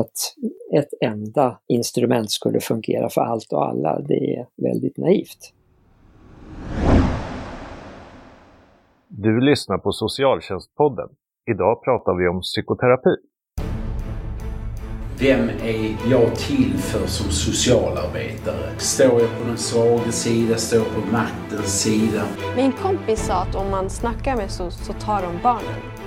att ett enda instrument skulle fungera för allt och alla, det är väldigt naivt. Du lyssnar på Socialtjänstpodden. Idag pratar vi om psykoterapi. Vem är jag till för som socialarbetare? Står jag på den svaga sida? Står jag på maktens sida? Min kompis sa att om man snackar med SOS så tar de barnen.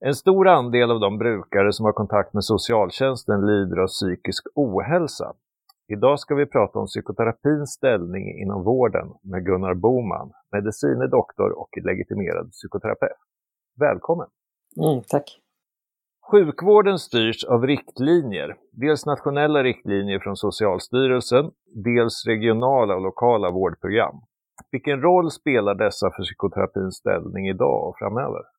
En stor andel av de brukare som har kontakt med socialtjänsten lider av psykisk ohälsa. Idag ska vi prata om psykoterapins ställning inom vården med Gunnar Boman, medicine doktor och legitimerad psykoterapeut. Välkommen! Mm, tack! Sjukvården styrs av riktlinjer, dels nationella riktlinjer från Socialstyrelsen, dels regionala och lokala vårdprogram. Vilken roll spelar dessa för psykoterapins ställning idag och framöver?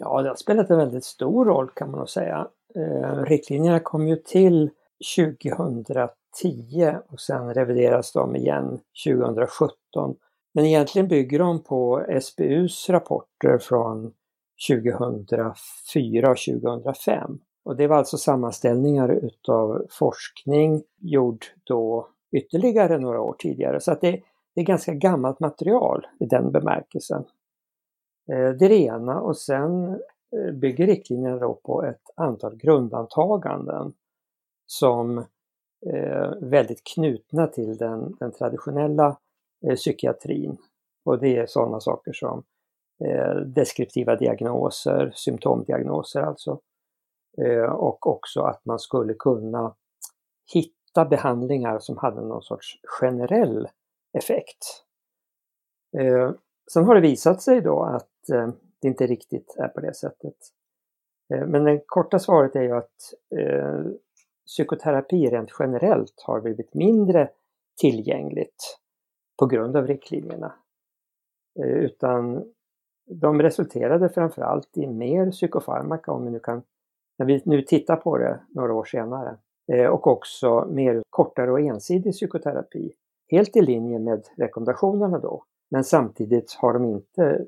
Ja, det har spelat en väldigt stor roll kan man nog säga. Eh, riktlinjerna kom ju till 2010 och sen revideras de igen 2017. Men egentligen bygger de på SBUs rapporter från 2004 och 2005. Och det var alltså sammanställningar utav forskning gjord då ytterligare några år tidigare. Så att det, det är ganska gammalt material i den bemärkelsen. Eh, det är det ena och sen eh, bygger riktlinjerna då på ett antal grundantaganden som är väldigt knutna till den, den traditionella psykiatrin. Och det är sådana saker som deskriptiva diagnoser, symptomdiagnoser alltså. Och också att man skulle kunna hitta behandlingar som hade någon sorts generell effekt. Sen har det visat sig då att eh, det inte riktigt är på det sättet. Eh, men det korta svaret är ju att eh, psykoterapi rent generellt har blivit mindre tillgängligt på grund av riktlinjerna. Eh, utan de resulterade framförallt i mer psykofarmaka, om vi nu kan, när vi nu tittar på det några år senare. Eh, och också mer kortare och ensidig psykoterapi. Helt i linje med rekommendationerna då. Men samtidigt har de inte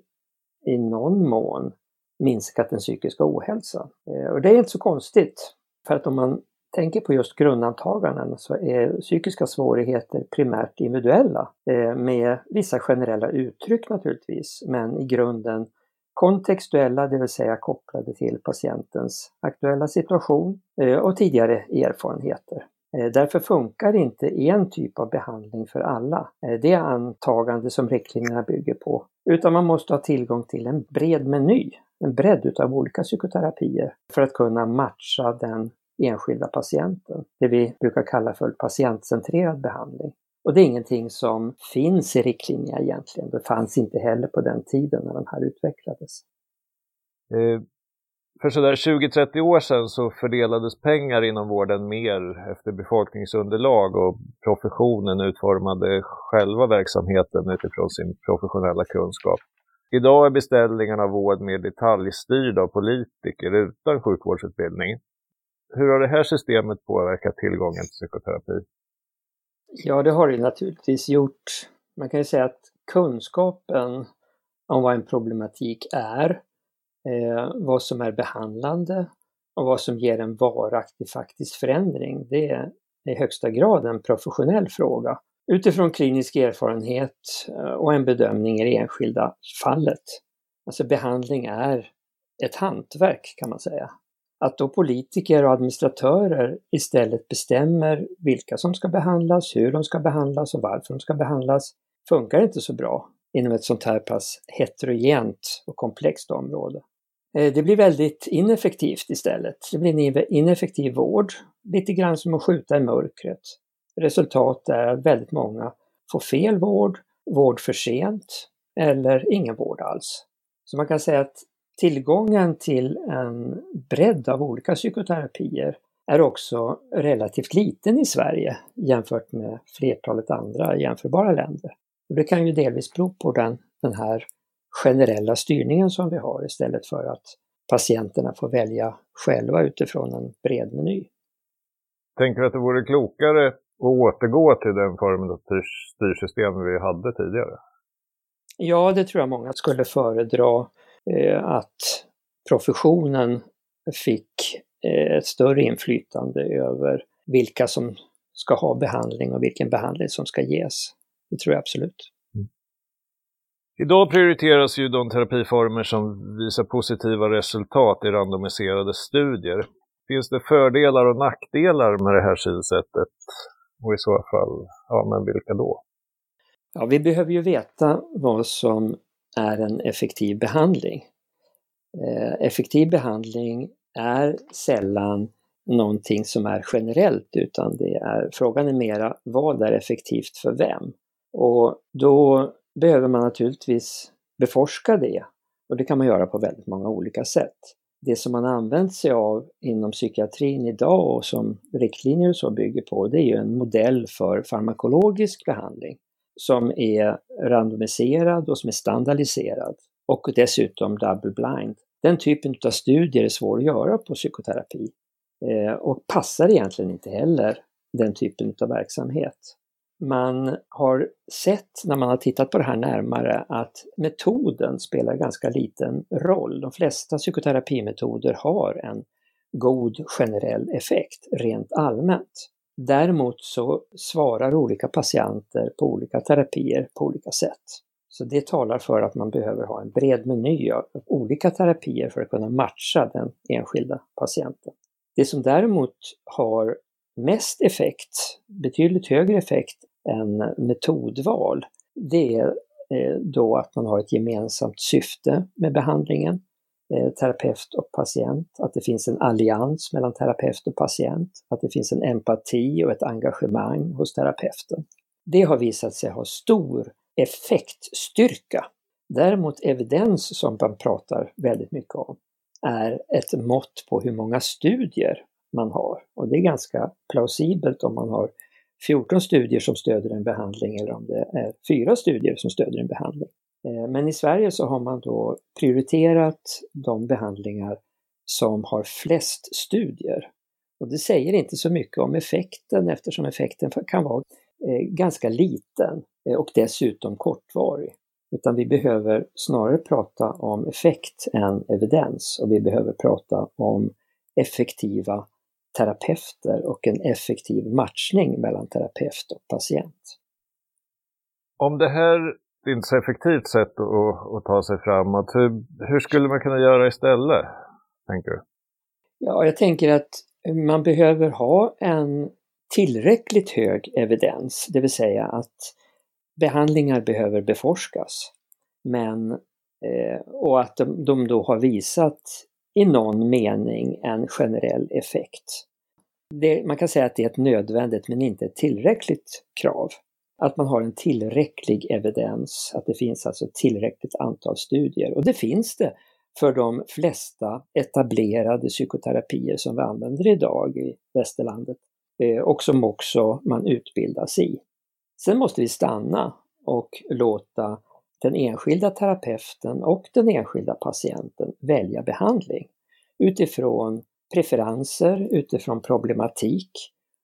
i någon mån minskat den psykiska ohälsan. Eh, och det är inte så konstigt. För att om man tänker på just grundantaganden så är psykiska svårigheter primärt individuella eh, med vissa generella uttryck naturligtvis men i grunden kontextuella, det vill säga kopplade till patientens aktuella situation eh, och tidigare erfarenheter. Eh, därför funkar inte en typ av behandling för alla. Eh, det är antagande som riktlinjerna bygger på. Utan man måste ha tillgång till en bred meny, en bredd utav olika psykoterapier för att kunna matcha den enskilda patienten. Det vi brukar kalla för patientcentrerad behandling. Och det är ingenting som finns i riktlinjerna egentligen. Det fanns inte heller på den tiden när de här utvecklades. Eh, för sådär 20-30 år sedan så fördelades pengar inom vården mer efter befolkningsunderlag och professionen utformade själva verksamheten utifrån sin professionella kunskap. Idag är beställningarna av vård mer detaljstyrda av politiker utan sjukvårdsutbildning. Hur har det här systemet påverkat tillgången till psykoterapi? Ja, det har det naturligtvis gjort. Man kan ju säga att kunskapen om vad en problematik är eh, vad som är behandlande och vad som ger en varaktig faktisk förändring, det är i högsta grad en professionell fråga utifrån klinisk erfarenhet eh, och en bedömning i det enskilda fallet. Alltså behandling är ett hantverk kan man säga. Att då politiker och administratörer istället bestämmer vilka som ska behandlas, hur de ska behandlas och varför de ska behandlas funkar inte så bra inom ett sånt här pass heterogent och komplext område. Eh, det blir väldigt ineffektivt istället. Det blir en ineffektiv vård, lite grann som att skjuta i mörkret. Resultatet är att väldigt många får fel vård, vård för sent eller ingen vård alls. Så man kan säga att tillgången till en bredd av olika psykoterapier är också relativt liten i Sverige jämfört med flertalet andra jämförbara länder. Och det kan ju delvis bero på den, den här generella styrningen som vi har istället för att patienterna får välja själva utifrån en bred meny. Tänker du att det vore klokare att återgå till den formen av styrsystem vi hade tidigare? Ja, det tror jag många skulle föredra. Eh, att professionen fick eh, ett större inflytande över vilka som ska ha behandling och vilken behandling som ska ges. Det tror jag absolut. Idag prioriteras ju de terapiformer som visar positiva resultat i randomiserade studier. Finns det fördelar och nackdelar med det här synsättet? Och i så fall, ja men vilka då? Ja, vi behöver ju veta vad som är en effektiv behandling. Eh, effektiv behandling är sällan någonting som är generellt utan det är, frågan är mera vad är effektivt för vem? Och då behöver man naturligtvis beforska det och det kan man göra på väldigt många olika sätt. Det som man använt sig av inom psykiatrin idag och som riktlinjer och så bygger på det är ju en modell för farmakologisk behandling som är randomiserad och som är standardiserad och dessutom double blind. Den typen av studier är svår att göra på psykoterapi eh, och passar egentligen inte heller den typen av verksamhet. Man har sett när man har tittat på det här närmare att metoden spelar ganska liten roll. De flesta psykoterapimetoder har en god generell effekt rent allmänt. Däremot så svarar olika patienter på olika terapier på olika sätt. Så det talar för att man behöver ha en bred meny av olika terapier för att kunna matcha den enskilda patienten. Det som däremot har mest effekt, betydligt högre effekt en metodval, det är eh, då att man har ett gemensamt syfte med behandlingen, eh, terapeut och patient, att det finns en allians mellan terapeut och patient, att det finns en empati och ett engagemang hos terapeuten. Det har visat sig ha stor effektstyrka. Däremot evidens som man pratar väldigt mycket om är ett mått på hur många studier man har. Och det är ganska plausibelt om man har 14 studier som stöder en behandling eller om det är fyra studier som stöder en behandling. Eh, men i Sverige så har man då prioriterat de behandlingar som har flest studier. Och det säger inte så mycket om effekten eftersom effekten kan vara eh, ganska liten eh, och dessutom kortvarig. Utan vi behöver snarare prata om effekt än evidens och vi behöver prata om effektiva terapeuter och en effektiv matchning mellan terapeut och patient. Om det här är ett så effektivt sätt att, att ta sig framåt, hur, hur skulle man kunna göra istället, tänker du? Ja, jag tänker att man behöver ha en tillräckligt hög evidens, det vill säga att behandlingar behöver beforskas. Men, eh, och att de, de då har visat i någon mening en generell effekt. Det, man kan säga att det är ett nödvändigt men inte ett tillräckligt krav. Att man har en tillräcklig evidens, att det finns alltså tillräckligt antal studier. Och det finns det för de flesta etablerade psykoterapier som vi använder idag i västerlandet eh, och som också man utbildas i. Sen måste vi stanna och låta den enskilda terapeuten och den enskilda patienten välja behandling utifrån preferenser, utifrån problematik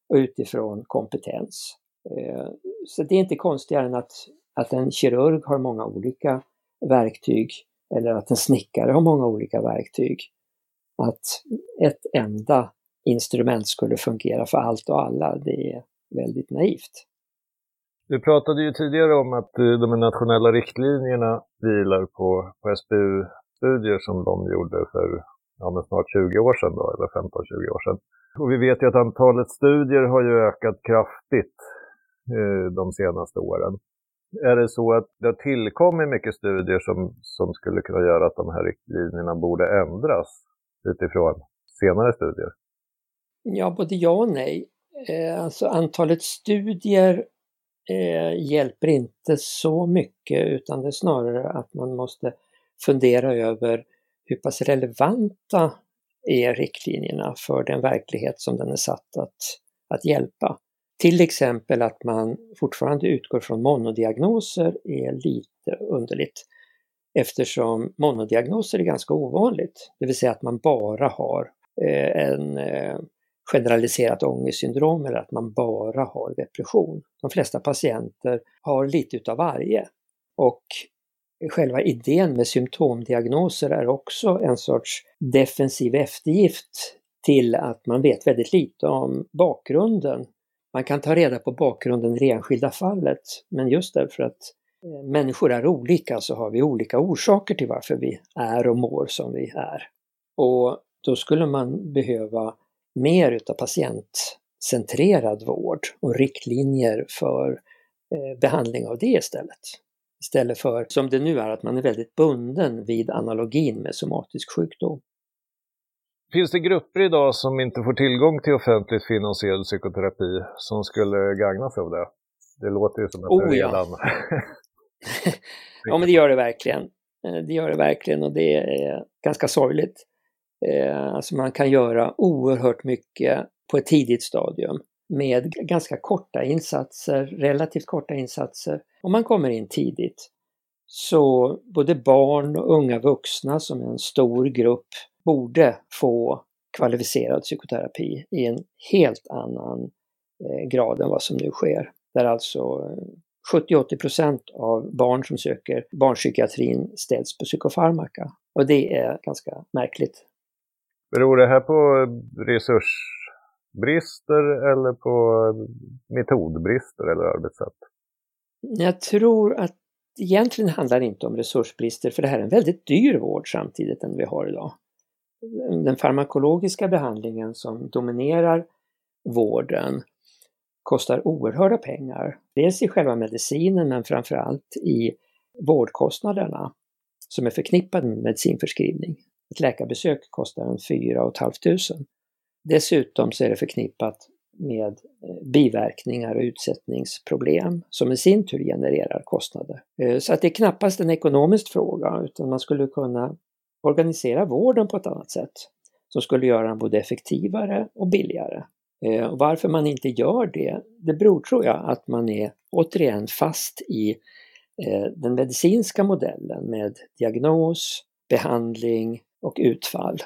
och utifrån kompetens. Eh, så det är inte konstigare än att, att en kirurg har många olika verktyg eller att en snickare har många olika verktyg. Att ett enda instrument skulle fungera för allt och alla, det är väldigt naivt. Du pratade ju tidigare om att eh, de nationella riktlinjerna vilar på, på SBU-studier som de gjorde för ja, men snart 20 år sedan, då, eller 15-20 år sedan. Och vi vet ju att antalet studier har ju ökat kraftigt eh, de senaste åren. Är det så att det har tillkommit mycket studier som, som skulle kunna göra att de här riktlinjerna borde ändras utifrån senare studier? Ja, både ja och nej. Eh, alltså antalet studier eh, hjälper inte så mycket utan det är snarare att man måste fundera över hur pass relevanta är riktlinjerna för den verklighet som den är satt att, att hjälpa. Till exempel att man fortfarande utgår från monodiagnoser är lite underligt eftersom monodiagnoser är ganska ovanligt. Det vill säga att man bara har eh, en eh, generaliserat ångestsyndrom eller att man bara har depression. De flesta patienter har lite utav varje. Och själva idén med symptomdiagnoser är också en sorts defensiv eftergift till att man vet väldigt lite om bakgrunden. Man kan ta reda på bakgrunden i det enskilda fallet, men just därför att eh, människor är olika så har vi olika orsaker till varför vi är och mår som vi är. Och då skulle man behöva mer utav patientcentrerad vård och riktlinjer för eh, behandling av det istället. Istället för som det nu är att man är väldigt bunden vid analogin med somatisk sjukdom. Finns det grupper idag som inte får tillgång till offentligt finansierad psykoterapi som skulle gagna sig av det? Det låter ju som att oh, det redan... Ja. ja, men det gör det verkligen. Eh, det gör det verkligen och det är ganska sorgligt. Eh, alltså man kan göra oerhört mycket på ett tidigt stadium med ganska korta insatser, relativt korta insatser. Om man kommer in tidigt så både barn och unga vuxna som är en stor grupp borde få kvalificerad psykoterapi i en helt annan eh, grad än vad som nu sker. Där alltså eh, 70-80 av barn som söker barnpsykiatrin ställs på psykofarmaka. Och det är ganska märkligt. Beror det här på resursbrister eller på metodbrister eller arbetssätt? Jag tror att egentligen handlar det inte om resursbrister för det här är en väldigt dyr vård samtidigt än vi har idag. Den farmakologiska behandlingen som dominerar vården kostar oerhörda pengar. Dels i själva medicinen men framförallt i vårdkostnaderna som är förknippade med medicinförskrivning. Ett läkarbesök kostar en 4 500. Dessutom så är det förknippat med eh, biverkningar och utsättningsproblem som i sin tur genererar kostnader. Eh, så att det är knappast en ekonomisk fråga utan man skulle kunna organisera vården på ett annat sätt som skulle göra den både effektivare och billigare. Eh, och varför man inte gör det, det beror tror jag att man är återigen fast i den medicinska modellen med diagnos, behandling och utfall.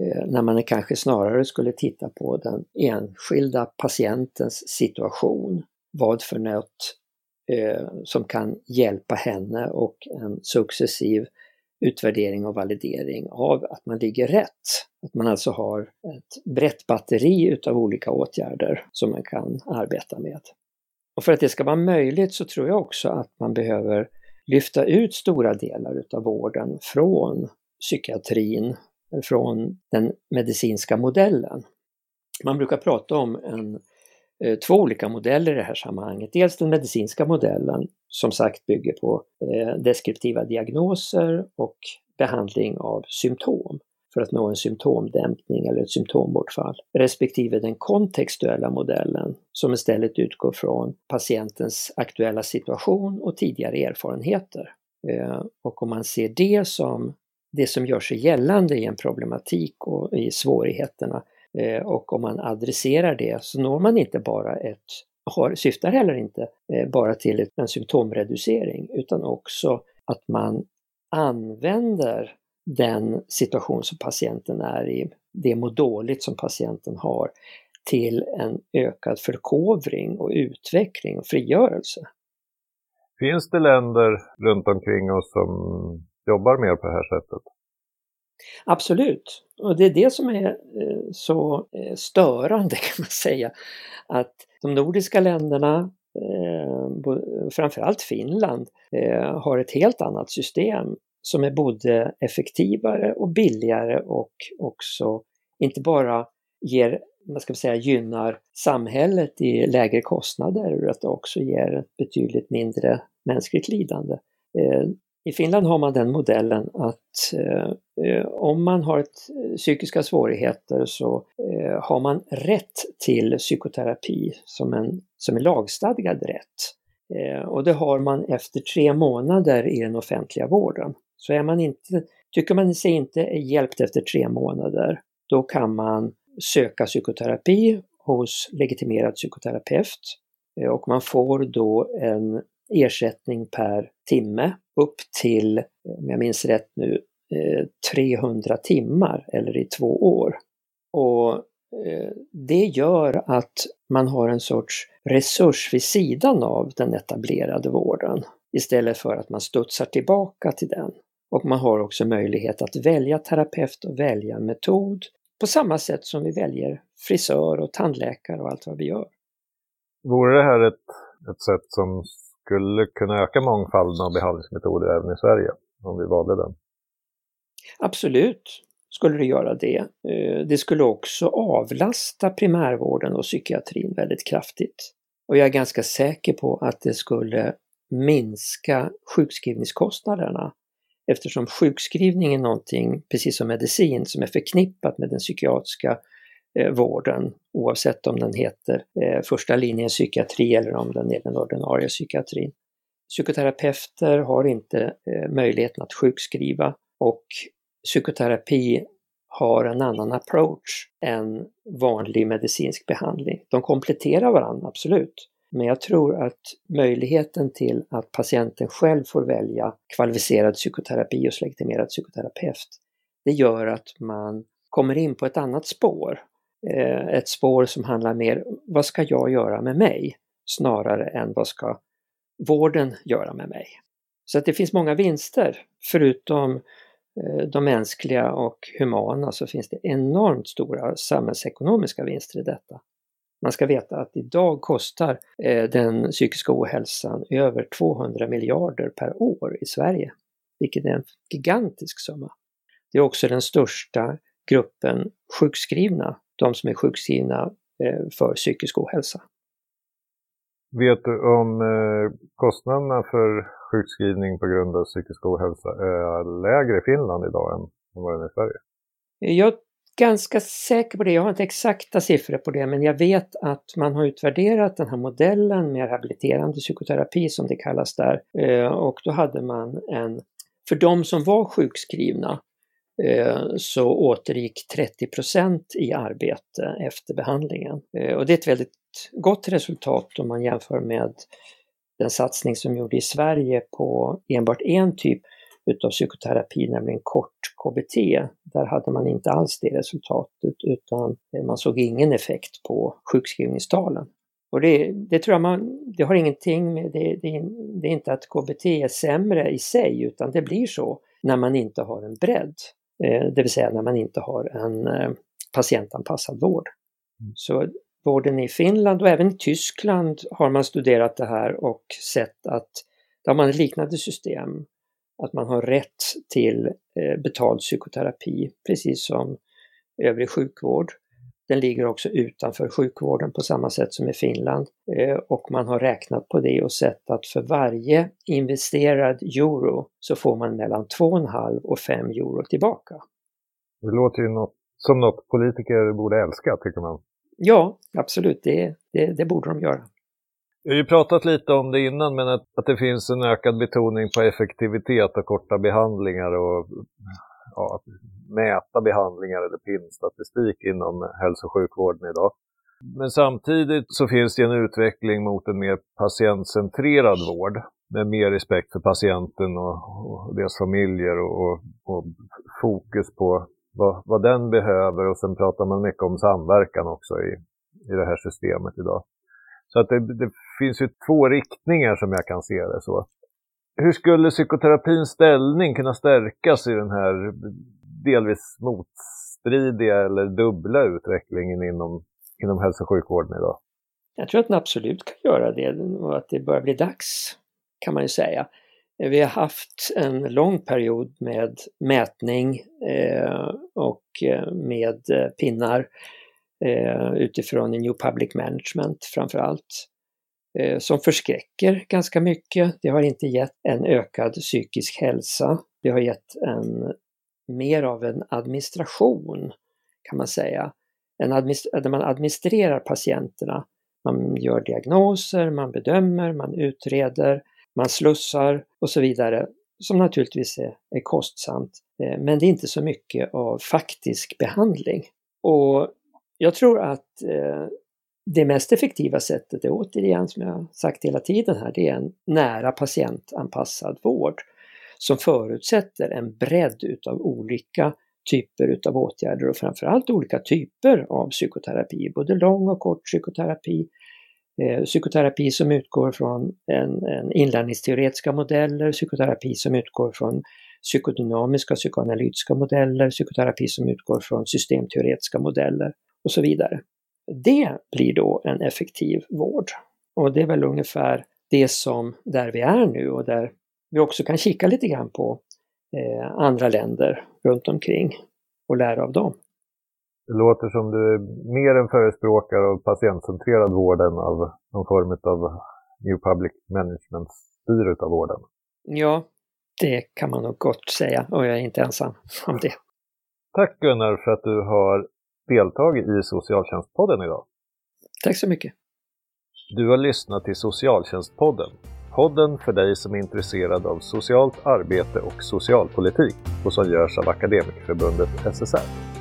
Eh, när man kanske snarare skulle titta på den enskilda patientens situation. Vad för något eh, som kan hjälpa henne och en successiv utvärdering och validering av att man ligger rätt. Att man alltså har ett brett batteri utav olika åtgärder som man kan arbeta med. Och för att det ska vara möjligt så tror jag också att man behöver lyfta ut stora delar utav vården från psykiatrin, från den medicinska modellen. Man brukar prata om en, eh, två olika modeller i det här sammanhanget. Dels den medicinska modellen som sagt bygger på eh, deskriptiva diagnoser och behandling av symptom för att nå en symptomdämpning eller ett symptombortfall. Respektive den kontextuella modellen som istället utgår från patientens aktuella situation och tidigare erfarenheter. Eh, och om man ser det som det som gör sig gällande i en problematik och i svårigheterna. Eh, och om man adresserar det så når man inte bara ett, har, syftar heller inte eh, bara till en symptomreducering utan också att man använder den situation som patienten är i, det må dåligt som patienten har, till en ökad förkovring och utveckling och frigörelse. Finns det länder runt omkring oss som jobbar mer på det här sättet? Absolut, och det är det som är eh, så eh, störande kan man säga. Att de nordiska länderna, eh, framförallt Finland, har ett helt annat system som är både effektivare och billigare och också inte bara ger, vad ska man säga, gynnar samhället i lägre kostnader utan också ger ett betydligt mindre mänskligt lidande. I Finland har man den modellen att eh, eh om man har ett, eh, psykiska svårigheter så eh, har man rätt till psykoterapi som en, som en lagstadgad rätt. Eh, och det har man efter tre månader i den offentliga vården. Så är man inte, tycker man sig inte är hjälpt efter tre månader, då kan man söka psykoterapi hos legitimerad psykoterapeut eh, och man får då en ersättning per timme upp till, om jag minns rätt nu, eh, 300 timmar eller i två år. Och eh, det gör att man har en sorts resurs vid sidan av den etablerade vården istället för att man studsar tillbaka till den. Och man har också möjlighet att välja terapeut och välja metod på samma sätt som vi väljer frisör och tandläkare och allt vad vi gör. Vore det här ett, ett sätt som skulle kunna öka mångfalden av behandlingsmetoder även i Sverige om vi valde den? Absolut skulle det göra det. Eh, det skulle också avlasta primärvården och psykiatrin väldigt kraftigt. Och jag är ganska säker på att det skulle minska sjukskrivningskostnaderna eftersom sjukskrivning är någonting, precis som medicin, som är förknippat med den psykiatriska eh, Eh, vården oavsett om den heter eh, första linjen psykiatri eller om den är den ordinarie psykiatrin. Psykoterapeuter har inte eh, möjligheten att sjukskriva och psykoterapi har en annan approach än vanlig medicinsk behandling. De kompletterar varandra, absolut. Men jag tror att möjligheten till att patienten själv får välja kvalificerad psykoterapi och legitimerad psykoterapeut, det gör att man kommer in på ett annat spår. Eh, ett spår som handlar mer, vad ska jag göra med mig? Snarare än vad ska vården göra med mig? Så att det finns många vinster, förutom eh, de mänskliga och humana så finns det enormt stora samhällsekonomiska vinster i detta. Man ska veta att idag kostar eh, den psykiska ohälsan över 200 miljarder per år i Sverige, vilket är en gigantisk summa. Det är också den största gruppen sjukskrivna, de som är sjukskrivna eh, för psykisk ohälsa. Vet du om eh, kostnaderna för sjukskrivning på grund av psykisk ohälsa är lägre i Finland idag än vad den är i Sverige? Jag ganska säker på det. Jag har inte exakta siffror på det men jag vet att man har utvärderat den här modellen med rehabiliterande psykoterapi som det kallas där. Eh, och då hade man en, för de som var sjukskrivna Eh, så återgick 30% i arbete efter behandlingen. Eh, och det är ett väldigt gott resultat om man jämför med den satsning som gjordes i Sverige på enbart en typ utav psykoterapi, nämligen kort KBT. Där hade man inte alls det resultatet utan eh, man såg ingen effekt på sjukskrivningstalen. Och det, det tror jag man, det har ingenting med, det, det, det är inte att KBT är sämre i sig utan det blir så när man inte har en bredd. Eh, det vill säga när man inte har en eh, patientanpassad vård. Mm. Så vården i Finland och även i Tyskland har man studerat det här och sett att där har man ett liknande system att man har rätt till eh, betald psykoterapi precis som övrig sjukvård. Den ligger också utanför sjukvården på samma sätt som i Finland eh, och man har räknat på det och sett att för varje investerad euro så får man mellan 2,5 och 5 euro tillbaka. Det låter ju något, som något politiker borde älska tycker man. Ja, absolut, det, det, det borde de göra. Vi har ju pratat lite om det innan, men att, att det finns en ökad betoning på effektivitet och korta behandlingar och ja, att mäta behandlingar eller PIN-statistik inom hälso och sjukvården idag. Men samtidigt så finns det en utveckling mot en mer patientcentrerad vård med mer respekt för patienten och, och deras familjer och, och, och fokus på vad, vad, den behöver och sen pratar man mycket om samverkan också i, i det här systemet idag. Så att det, det, finns ju två riktningar som jag kan se det så. Hur skulle psykoterapins ställning kunna stärkas i den här delvis motstridiga eller dubbla utvecklingen inom, inom hälso och sjukvården idag? Jag tror att den absolut kan göra det och att det börjar bli dags, kan man ju säga. Vi har haft en lång period med mätning eh, och eh, med eh, pinnar eh, utifrån New Public Management framför allt Eh, som förskräcker ganska mycket. Det har inte gett en ökad psykisk hälsa. Det har gett en mer av en administration kan man säga. En där man administrerar patienterna. Man gör diagnoser, man bedömer, man utreder, man slussar och så vidare som naturligtvis är, är kostsamt. Eh, men det är inte så mycket av faktisk behandling. Och jag tror att eh, det mest effektiva sättet är återigen, som jag sagt hela tiden här, det är en nära patientanpassad vård som förutsätter en bredd utav olika typer utav åtgärder och framförallt olika typer av psykoterapi, både lång och kort psykoterapi, eh, psykoterapi som utgår från en, en inlärningsteoretiska modeller, psykoterapi som utgår från psykodynamiska psykoanalytiska modeller, psykoterapi som utgår från systemteoretiska modeller och så vidare. Det blir då en effektiv vård. Och det är väl ungefär det som där vi är nu och där vi också kan kika lite grann på eh, andra länder runt omkring och lära av dem. Det låter som du är mer en förespråkare av patientcentrerad vård än av någon form av New Public Management-styr av vården. Ja, det kan man nog gott säga och jag är inte ensam om det. Tack Gunnar för att du har deltagit i Socialtjänstpodden idag. Tack så mycket. Du har lyssnat till Socialtjänstpodden. Podden för dig som är intresserad av socialt arbete och socialpolitik och som görs av Akademikerförbundet SSR.